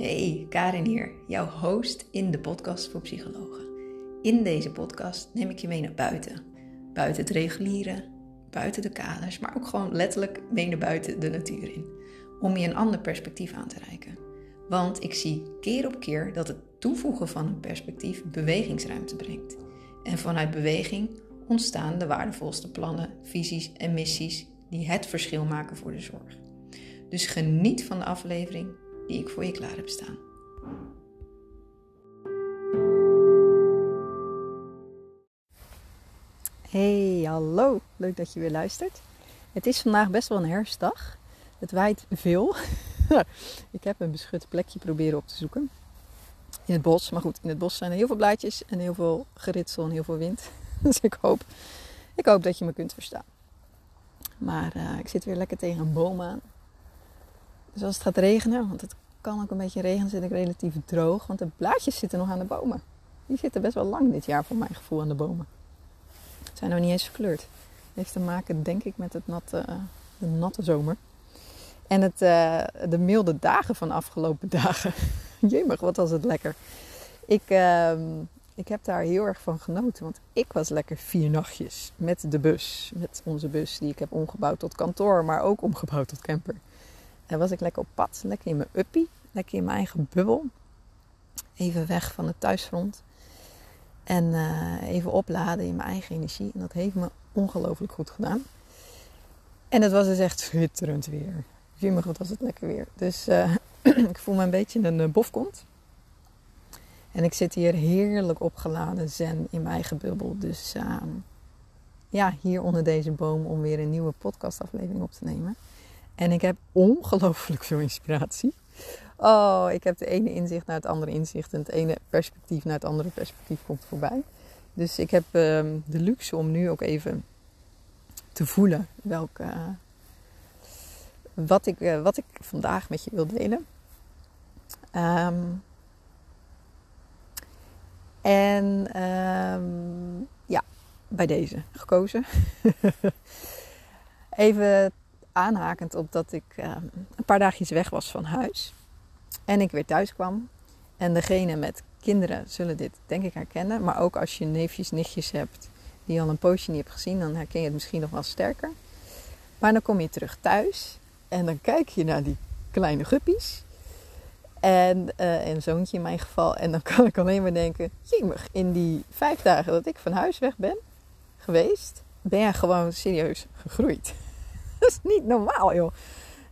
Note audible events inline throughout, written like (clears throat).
Hey, Karin hier, jouw host in de podcast voor psychologen. In deze podcast neem ik je mee naar buiten. Buiten het reguliere, buiten de kaders, maar ook gewoon letterlijk mee naar buiten de natuur in. Om je een ander perspectief aan te reiken. Want ik zie keer op keer dat het toevoegen van een perspectief bewegingsruimte brengt. En vanuit beweging ontstaan de waardevolste plannen, visies en missies die het verschil maken voor de zorg. Dus geniet van de aflevering die ik voor je klaar heb staan. Hey, hallo. Leuk dat je weer luistert. Het is vandaag best wel een herfstdag. Het waait veel. (laughs) ik heb een beschut plekje proberen op te zoeken. In het bos. Maar goed, in het bos zijn er heel veel blaadjes en heel veel geritsel en heel veel wind. (laughs) Dus ik hoop, ik hoop dat je me kunt verstaan. Maar uh, ik zit weer lekker tegen een boom aan. Dus als het gaat regenen, want het kan ook een beetje regenen, zit ik relatief droog. Want de blaadjes zitten nog aan de bomen. Die zitten best wel lang dit jaar voor mijn gevoel aan de bomen. Ze zijn nog niet eens verkleurd. Heeft te maken, denk ik, met het natte, de natte zomer. En het, uh, de milde dagen van de afgelopen (laughs) dagen. Jemig, wat was het lekker. Ik, uh, ik heb daar heel erg van genoten. Want ik was lekker vier nachtjes met de bus. Met onze bus die ik heb omgebouwd tot kantoor, maar ook omgebouwd tot camper. En was ik lekker op pad, lekker in mijn uppie, lekker in mijn eigen bubbel. Even weg van het thuisfront. En uh, even opladen in mijn eigen energie. En dat heeft me ongelooflijk goed gedaan. En het was dus echt schitterend weer. Jummer, wat was het lekker weer. Dus uh, (clears throat) ik voel me een beetje een uh, bofkont. En ik zit hier heerlijk opgeladen zen in mijn eigen bubbel. Dus uh, ja, hier onder deze boom om weer een nieuwe podcastaflevering op te nemen. En ik heb ongelooflijk veel inspiratie. Oh, ik heb de ene inzicht naar het andere inzicht. En het ene perspectief naar het andere perspectief komt voorbij. Dus ik heb uh, de luxe om nu ook even te voelen welke, uh, wat, ik, uh, wat ik vandaag met je wil delen. Um, en um, ja, bij deze gekozen. (laughs) even aanhakend op dat ik uh, een paar dagjes weg was van huis. En ik weer thuis kwam. En degene met kinderen zullen dit denk ik herkennen. Maar ook als je neefjes, nichtjes hebt die al een poosje niet hebt gezien, dan herken je het misschien nog wel sterker. Maar dan kom je terug thuis en dan kijk je naar die kleine guppies. En een zoontje in mijn geval. En dan kan ik alleen maar denken: jemig, in die vijf dagen dat ik van huis weg ben geweest, ben jij gewoon serieus gegroeid. (laughs) dat is niet normaal, joh.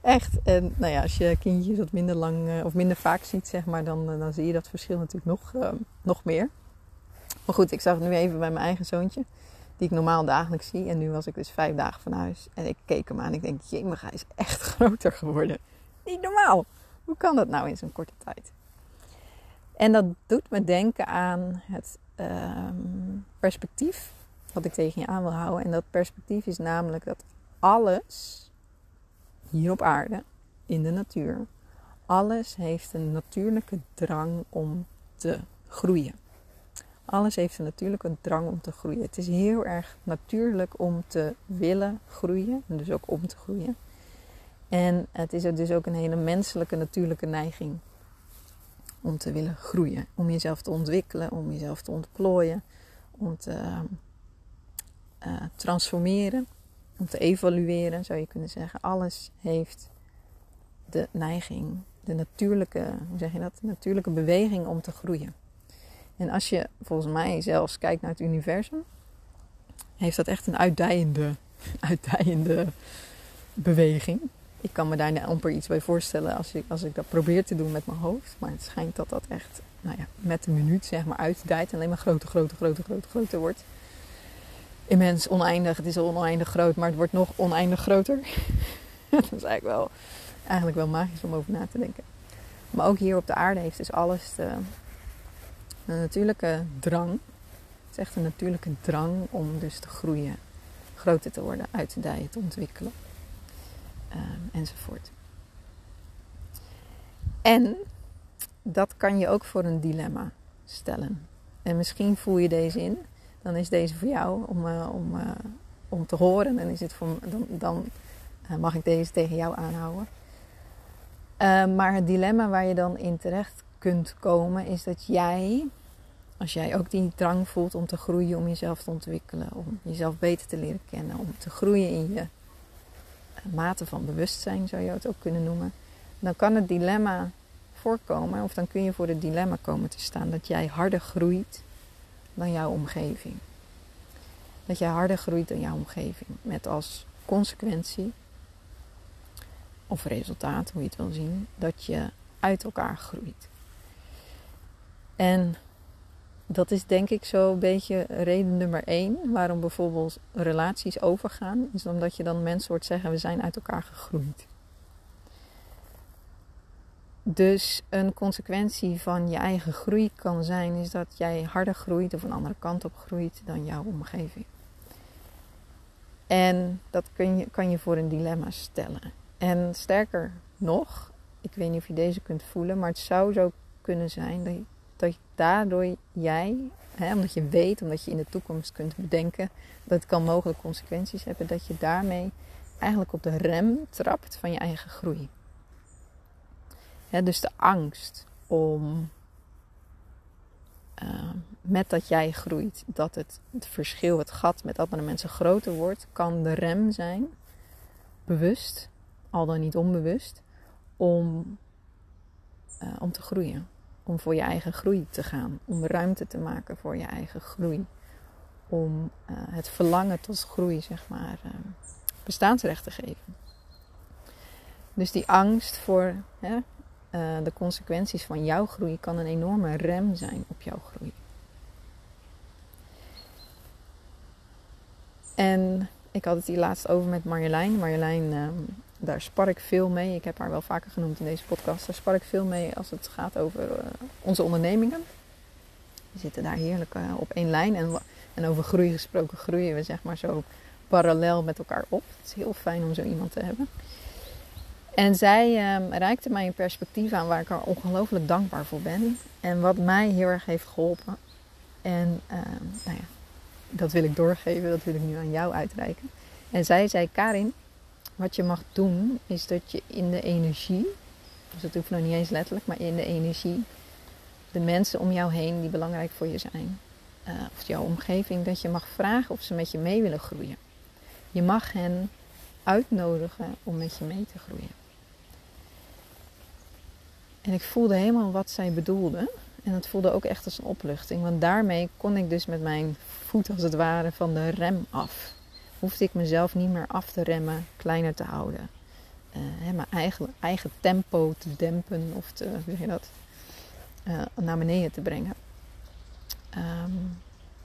Echt. En nou ja, als je kindjes wat minder lang uh, of minder vaak ziet, zeg maar, dan, uh, dan zie je dat verschil natuurlijk nog, uh, nog meer. Maar goed, ik zag het nu even bij mijn eigen zoontje, die ik normaal dagelijks zie. En nu was ik dus vijf dagen van huis. En ik keek hem aan en ik denk, jemig, hij is echt (laughs) groter geworden. Niet normaal. Hoe kan dat nou in zo'n korte tijd? En dat doet me denken aan het um, perspectief wat ik tegen je aan wil houden. En dat perspectief is namelijk dat alles hier op aarde, in de natuur, alles heeft een natuurlijke drang om te groeien. Alles heeft een natuurlijke drang om te groeien. Het is heel erg natuurlijk om te willen groeien, en dus ook om te groeien. En het is dus ook een hele menselijke, natuurlijke neiging om te willen groeien. Om jezelf te ontwikkelen, om jezelf te ontplooien, om te uh, transformeren om te evalueren, zou je kunnen zeggen. Alles heeft de neiging, de natuurlijke, hoe zeg je dat? De natuurlijke beweging om te groeien. En als je volgens mij zelfs kijkt naar het universum, heeft dat echt een uitdijende, (laughs) uitdijende beweging. Ik kan me daar amper iets bij voorstellen als ik, als ik dat probeer te doen met mijn hoofd. Maar het schijnt dat dat echt nou ja, met de minuut zeg maar uitdijt en alleen maar groter, groter, groter, groter, groter wordt immens oneindig. Het is al oneindig groot, maar het wordt nog oneindig groter. (laughs) dat is eigenlijk wel, eigenlijk wel magisch om over na te denken. Maar ook hier op de aarde heeft dus alles de, een natuurlijke drang. Het is echt een natuurlijke drang om dus te groeien, groter te worden, uit te dijen, te ontwikkelen. Um, enzovoort. En dat kan je ook voor een dilemma stellen. En misschien voel je deze in dan is deze voor jou om, uh, om, uh, om te horen. En is het voor, dan, dan uh, mag ik deze tegen jou aanhouden. Maar het dilemma waar je dan in terecht kunt komen is dat jij, als jij ook die drang voelt om te groeien, om jezelf te ontwikkelen, om jezelf beter te leren kennen, om te groeien in je mate van bewustzijn, zou je het ook kunnen noemen, dan kan het dilemma voorkomen, of dan kun je voor het dilemma komen te staan dat jij harder groeit dan jouw omgeving. Dat jij harder groeit dan jouw omgeving. Met als consequentie, of resultaat, hoe je het wil zien, dat je uit elkaar groeit. En dat is denk ik zo een beetje reden nummer één waarom bijvoorbeeld relaties overgaan. Is omdat je dan mensen hoort zeggen, we zijn uit elkaar gegroeid. Dus een consequentie van je eigen groei kan zijn, is dat jij harder groeit of een andere kant op groeit dan jouw omgeving. En dat kun je, kan je voor een dilemma stellen. En sterker nog, ik weet niet of je deze kunt voelen, maar het zou zo kunnen zijn dat, dat daardoor jij, hè, omdat je weet, omdat je in de toekomst kunt bedenken dat het kan mogelijk consequenties hebben, dat je daarmee eigenlijk op de rem trapt van je eigen groei. Dus de angst om uh, met dat jij groeit, dat het, verschil, het gat met andere mensen groter wordt, kan de rem zijn, bewust, al dan niet onbewust, om, uh, om te groeien. Om voor je eigen groei te gaan. Om ruimte te maken voor je eigen groei. Om uh, het verlangen tot groei, zeg maar, uh, bestaansrecht te geven. Dus die angst voor hè, uh, de consequenties van jouw groei kan een enorme rem zijn op jouw groei. En ik had het hier laatst over met Marjolein. Marjolein, um, daar spar ik veel mee. Ik heb haar wel vaker genoemd in deze podcast. Daar spar ik veel mee als het gaat over uh, onze ondernemingen. We zitten daar heerlijk uh, op één lijn. En, en over groei gesproken groeien we zeg maar zo parallel met elkaar op. Het is heel fijn om zo iemand te hebben. En zij um, reikte mij een perspectief aan waar ik er ongelooflijk dankbaar voor ben. En wat mij heel erg heeft geholpen. En um, nou ja, dat wil ik doorgeven, dat wil ik nu aan jou uitreiken. En zij zei: Karin, wat je mag doen is dat je in de energie, dus dat hoeft nog niet eens letterlijk, maar in de energie, de mensen om jou heen die belangrijk voor je zijn, uh, of jouw omgeving, dat je mag vragen of ze met je mee willen groeien. Je mag hen uitnodigen om met je mee te groeien. En ik voelde helemaal wat zij bedoelde. En het voelde ook echt als een opluchting. Want daarmee kon ik dus met mijn voet als het ware van de rem af. Hoefde ik mezelf niet meer af te remmen, kleiner te houden. Uh, hè, mijn eigen, eigen tempo te dempen of te, hoe je dat, uh, naar beneden te brengen. Um,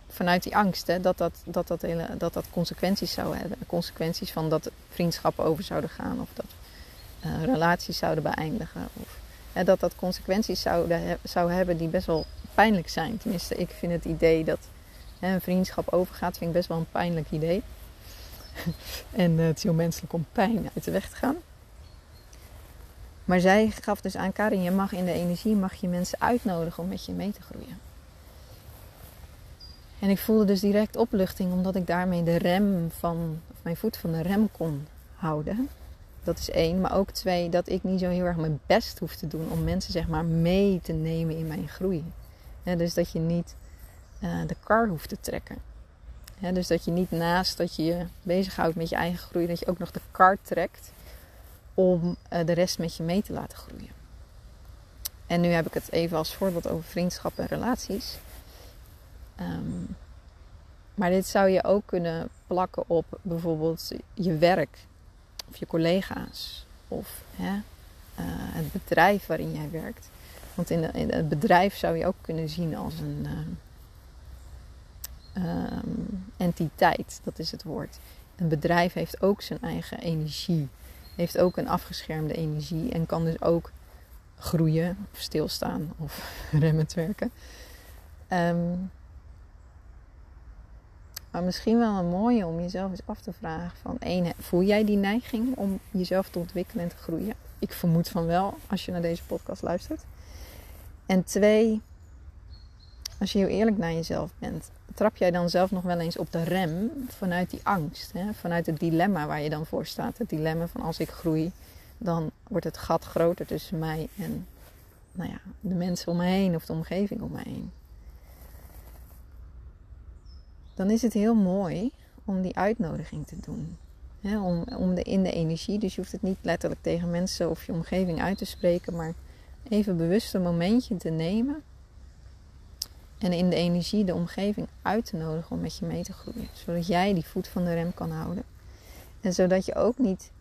vanuit die angst hè, dat, dat, dat, dat, dat dat consequenties zou hebben. Consequenties van dat vriendschappen over zouden gaan of dat uh, relaties zouden beëindigen. Of dat dat consequenties zou, zou hebben die best wel pijnlijk zijn. Tenminste, ik vind het idee dat hè, een vriendschap overgaat, vind ik best wel een pijnlijk idee. (laughs) en uh, het is heel menselijk om pijn uit de weg te gaan. Maar zij gaf dus aan Karin, je mag in de energie mag je mensen uitnodigen om met je mee te groeien. En ik voelde dus direct opluchting, omdat ik daarmee de rem van, mijn voet van de rem kon houden. Dat is één. Maar ook twee, dat ik niet zo heel erg mijn best hoef te doen om mensen zeg maar mee te nemen in mijn groei. dus dat je niet uh, de kar hoeft te trekken. dus dat je niet naast dat je je bezighoudt met je eigen groei, dat je ook nog de kar trekt om uh, de rest met je mee te laten groeien. En nu heb ik het even als voorbeeld over vriendschap en relaties. Um, maar dit zou je ook kunnen plakken op bijvoorbeeld je werk of je collega's of hè, uh, het bedrijf waarin jij werkt. Want in, het bedrijf zou je ook kunnen zien als een uh, um, entiteit, dat is het woord. Een bedrijf heeft ook zijn eigen energie, heeft ook een afgeschermde energie en kan dus ook groeien of stilstaan of (laughs) remmend werken. Um, maar misschien wel een mooie om jezelf eens af te vragen van één, voel jij die neiging om jezelf te ontwikkelen en te groeien? Ik vermoed van wel als je naar deze podcast luistert. En twee, als je heel eerlijk naar jezelf bent, trap jij dan zelf nog wel eens op de rem vanuit die angst, hè? vanuit het dilemma waar je dan voor staat. Het dilemma van als ik groei, dan wordt het gat groter tussen mij en nou ja, de mensen om me heen of de omgeving om me heen. Dan is het heel mooi om die uitnodiging te doen. om, om de, in de energie, dus je hoeft het niet letterlijk tegen mensen of je omgeving uit te spreken, maar even bewust een momentje te nemen. En in de energie de omgeving uit te nodigen om met je mee te groeien. Zodat jij die voet van de rem kan houden. En zodat je ook niet,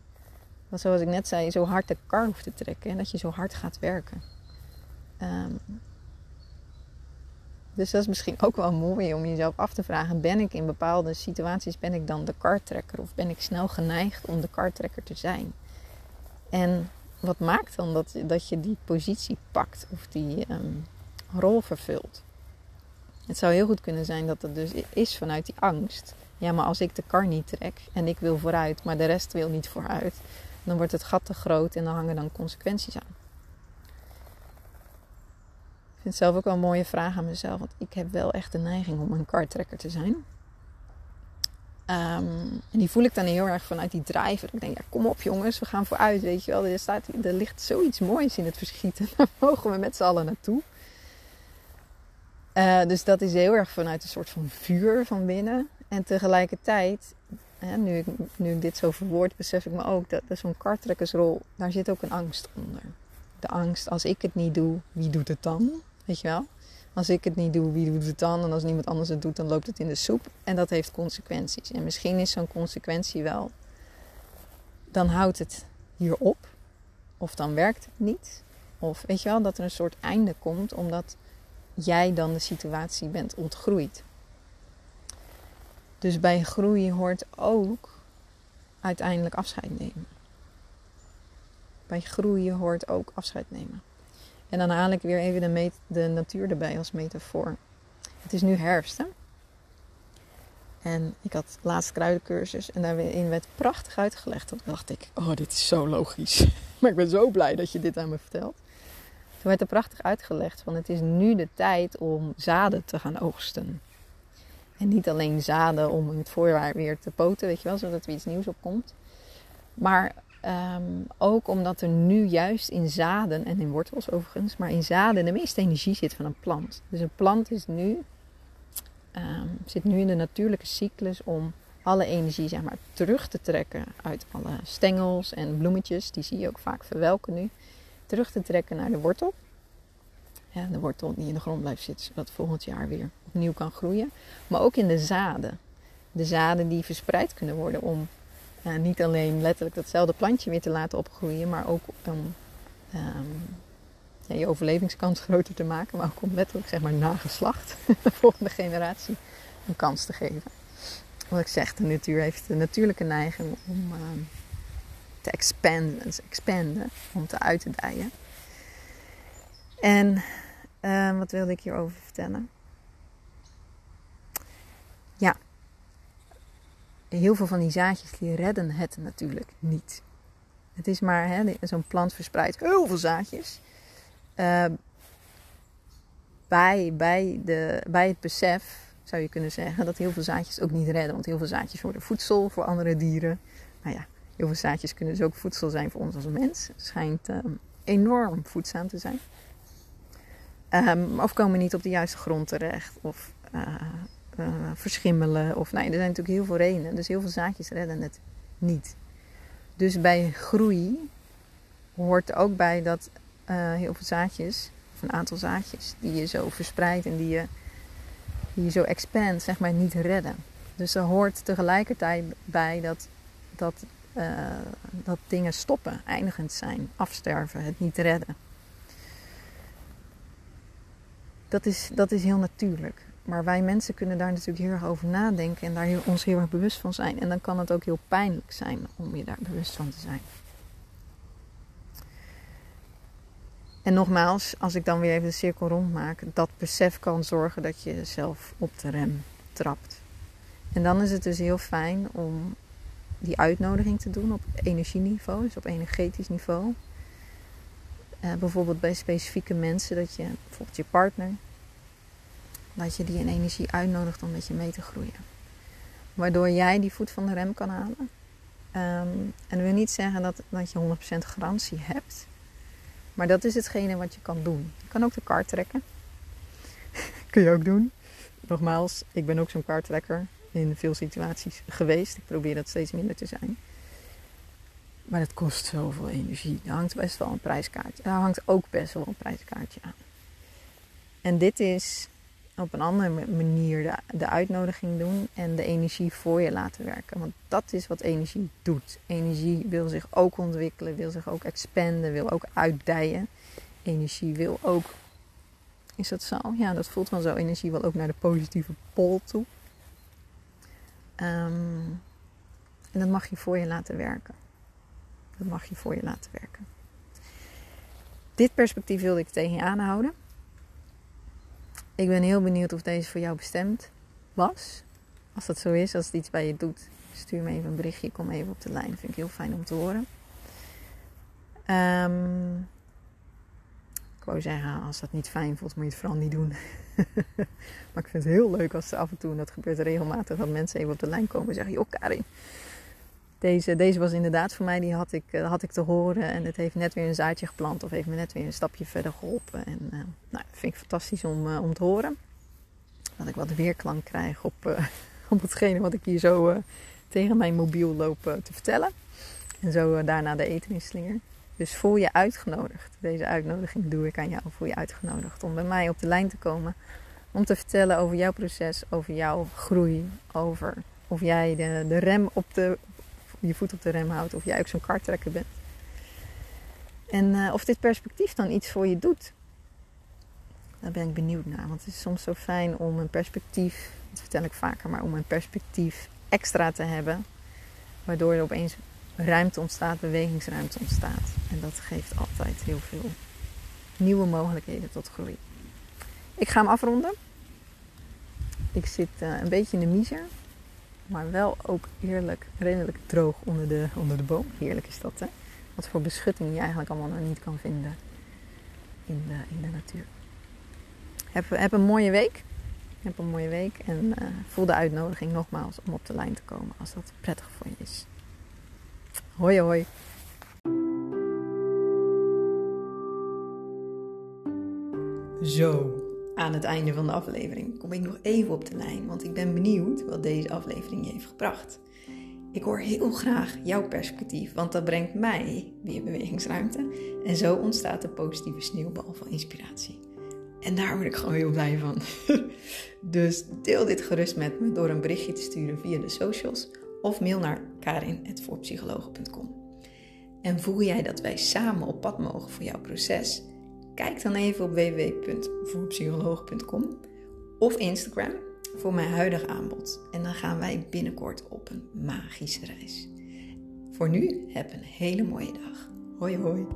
zoals ik net zei, zo hard de kar hoeft te trekken. En dat je zo hard gaat werken. Um, dus dat is misschien ook wel mooi om jezelf af te vragen: ben ik in bepaalde situaties ben ik dan de kartrekker of ben ik snel geneigd om de kartrekker te zijn? En wat maakt dan dat, dat je die positie pakt of die um, rol vervult? Het zou heel goed kunnen zijn dat het dus is vanuit die angst. Ja, maar als ik de kar niet trek en ik wil vooruit, maar de rest wil niet vooruit, dan wordt het gat te groot en dan hangen dan consequenties aan. Ik vind het zelf ook wel een mooie vraag aan mezelf. Want ik heb wel echt de neiging om een kartrekker te zijn. Ehm, en die voel ik dan heel erg vanuit die driver. Ik denk, ja, kom op jongens, we gaan vooruit. Weet je wel, er, staat, er ligt zoiets moois in het verschiet. En (laughs) daar mogen we met z'n allen naartoe. Uh, dus dat is heel erg vanuit een soort van vuur van binnen. En tegelijkertijd, hè, nu, ik, nu ik dit zo verwoord, besef ik me ook dat, dat zo'n kartrekkersrol, daar zit ook een angst onder. De angst, als ik het niet doe, wie doet het dan? Weet je wel? Als ik het niet doe, wie doet het dan? En als niemand anders het doet, dan loopt het in de soep. En dat heeft consequenties. En misschien is zo'n consequentie wel, dan houdt het hier op. Of dan werkt het niet. Of weet je wel, dat er een soort einde komt, omdat jij dan de situatie bent ontgroeid. Dus bij groei hoort ook uiteindelijk afscheid nemen. Bij groeien hoort ook afscheid nemen. En dan haal ik weer even de, natuur erbij als metafoor. Het is nu herfst, hè? En ik had laatst kruidencursus en daarin werd prachtig uitgelegd. Toen dacht ik, oh, dit is zo logisch. (laughs) maar ik ben zo blij dat je dit aan me vertelt. Toen werd er prachtig uitgelegd van het is nu de tijd om zaden te gaan oogsten. En niet alleen zaden om in het voorjaar weer te poten, weet je wel, zodat er iets nieuws opkomt. Maar Ehm, ook omdat er nu juist in zaden en in wortels overigens, maar in zaden de meeste energie zit van een plant. Dus een plant is nu, um, zit nu in de natuurlijke cyclus om alle energie zeg maar, terug te trekken uit alle stengels en bloemetjes. Die zie je ook vaak verwelken nu. Terug te trekken naar de wortel. De wortel die in de grond blijft zitten, zodat volgend jaar weer opnieuw kan groeien. Maar ook in de zaden. De zaden die verspreid kunnen worden om uh, niet alleen letterlijk datzelfde plantje weer te laten opgroeien, maar ook om ja, je overlevingskans (laughs) groter te maken, maar ook om letterlijk zeg maar nageslacht, (laughs) de volgende generatie, een kans te geven. Wat ik zeg, de natuur heeft de natuurlijke neiging om uh, te expanden, expanden, om te uit te dijen. En uh, wat wilde ik hierover vertellen? Ja, heel veel van die zaadjes die redden het natuurlijk niet. Het is maar, zo'n plant verspreidt heel veel zaadjes. Uh, bij, bij, de, bij het besef zou je kunnen zeggen dat heel veel zaadjes ook niet redden. Want heel veel zaadjes worden voedsel voor andere dieren. Nou ja, heel veel zaadjes kunnen dus ook voedsel zijn voor ons als mens. Het schijnt um, enorm voedzaam te zijn. Um, of komen niet op de juiste grond terecht. Of uh, uh, verschimmelen. Of, nee, er zijn natuurlijk heel veel redenen. Dus heel veel zaadjes redden het niet. Dus bij groei hoort ook bij dat uh, heel veel zaadjes, of een aantal zaadjes, die je zo verspreidt en die je, die je zo expand, zeg maar, niet redden. Dus er hoort tegelijkertijd bij dat, dat, uh, dat dingen stoppen, eindigend zijn, afsterven, het niet redden. Dat is, dat is heel natuurlijk. Maar wij mensen kunnen daar natuurlijk heel erg over nadenken en daar ons heel erg bewust van zijn. En dan kan het ook heel pijnlijk zijn om je daar bewust van te zijn. En nogmaals, als ik dan weer even de cirkel rondmaak, dat besef kan zorgen dat je jezelf op de rem trapt. En dan is het dus heel fijn om die uitnodiging te doen op energieniveau, dus op energetisch niveau. Uh, bijvoorbeeld bij specifieke mensen, dat je bijvoorbeeld je partner, dat je die in energie uitnodigt om met je mee te groeien. Waardoor jij die voet van de rem kan halen. Ehm, en dat wil niet zeggen dat, dat je 100% garantie hebt. Maar dat is hetgene wat je kan doen. Je kan ook de kaart trekken. (laughs) Kun je ook doen. Nogmaals, ik ben ook zo'n kaarttrekker in veel situaties geweest. Ik probeer dat steeds minder te zijn. Maar het kost zoveel energie. Er hangt best wel een prijskaartje. Er hangt ook best wel een prijskaartje aan. En dit is op een andere manier de, de uitnodiging doen en de energie voor je laten werken. Want dat is wat energie doet. Energie wil zich ook ontwikkelen, wil zich ook expanden, wil ook uitdijen. Energie wil ook. Is dat zo? Ja, dat voelt wel zo. Energie wil ook naar de positieve pol toe. Ehm, en dat mag je voor je laten werken. Dat mag je voor je laten werken. Dit perspectief wilde ik tegen je aanhouden. Ik ben heel benieuwd of deze voor jou bestemd was. Als dat zo is, als het iets bij je doet, stuur me even een berichtje. Kom even op de lijn. Vind ik heel fijn om te horen. Um, ik wou zeggen, als dat niet fijn voelt, moet je het vooral niet doen. (laughs) maar ik vind het heel leuk als ze af en toe, en dat gebeurt regelmatig, dat mensen even op de lijn komen en zeggen: Joh, Karin, deze, deze was inderdaad voor mij, die had ik, uh, had ik te horen. En het heeft net weer een zaadje geplant of heeft me net weer een stapje verder geholpen. En uh, nou, dat vind ik fantastisch om, uh, om te horen. Dat ik wat weerklank krijg op, (laughs) op hetgene wat ik hier zo tegen mijn mobiel loop te vertellen. En zo daarna de eten. Dus voel je uitgenodigd. Deze uitnodiging doe ik aan jou. Voel je uitgenodigd om bij mij op de lijn te komen. Om te vertellen over jouw proces, over jouw groei. Over of jij de, de rem op de, je voet op de rem houdt. Of jij ook zo'n karttrekker bent. En uh, of dit perspectief dan iets voor je doet. Daar ben ik benieuwd naar. Want het is soms zo fijn om een perspectief, dat vertel ik vaker, maar om een perspectief extra te hebben. Waardoor er opeens ruimte ontstaat, bewegingsruimte ontstaat. En dat geeft altijd heel veel nieuwe mogelijkheden tot groei. Ik ga hem afronden. Ik zit uh, een beetje in de miser. Maar wel ook eerlijk, redelijk droog onder de, onder de boom. Heerlijk is dat, hè? Wat voor beschutting je eigenlijk allemaal nog niet kan vinden in de, in de natuur. Heb, heb een mooie week. Heb een mooie week. En uh, voel de uitnodiging nogmaals om op de lijn te komen als dat prettig voor je is. Hoi hoi. Zo, aan het einde van de aflevering kom ik nog even op de lijn, want ik ben benieuwd wat deze aflevering je heeft gebracht. Ik hoor heel graag jouw perspectief, want dat brengt mij weer bewegingsruimte en zo ontstaat de positieve sneeuwbal van inspiratie. En daar word ik gewoon heel blij van. (laughs) dus deel dit gerust met me door een berichtje te sturen via de socials of mail naar karin.voorpsychologen.com. En voel jij dat wij samen op pad mogen voor jouw proces? Kijk dan even op www.voorpsychologen.com of Instagram voor mijn huidige aanbod. En dan gaan wij binnenkort op een magische reis. Voor nu, heb een hele mooie dag. Hoi hoi.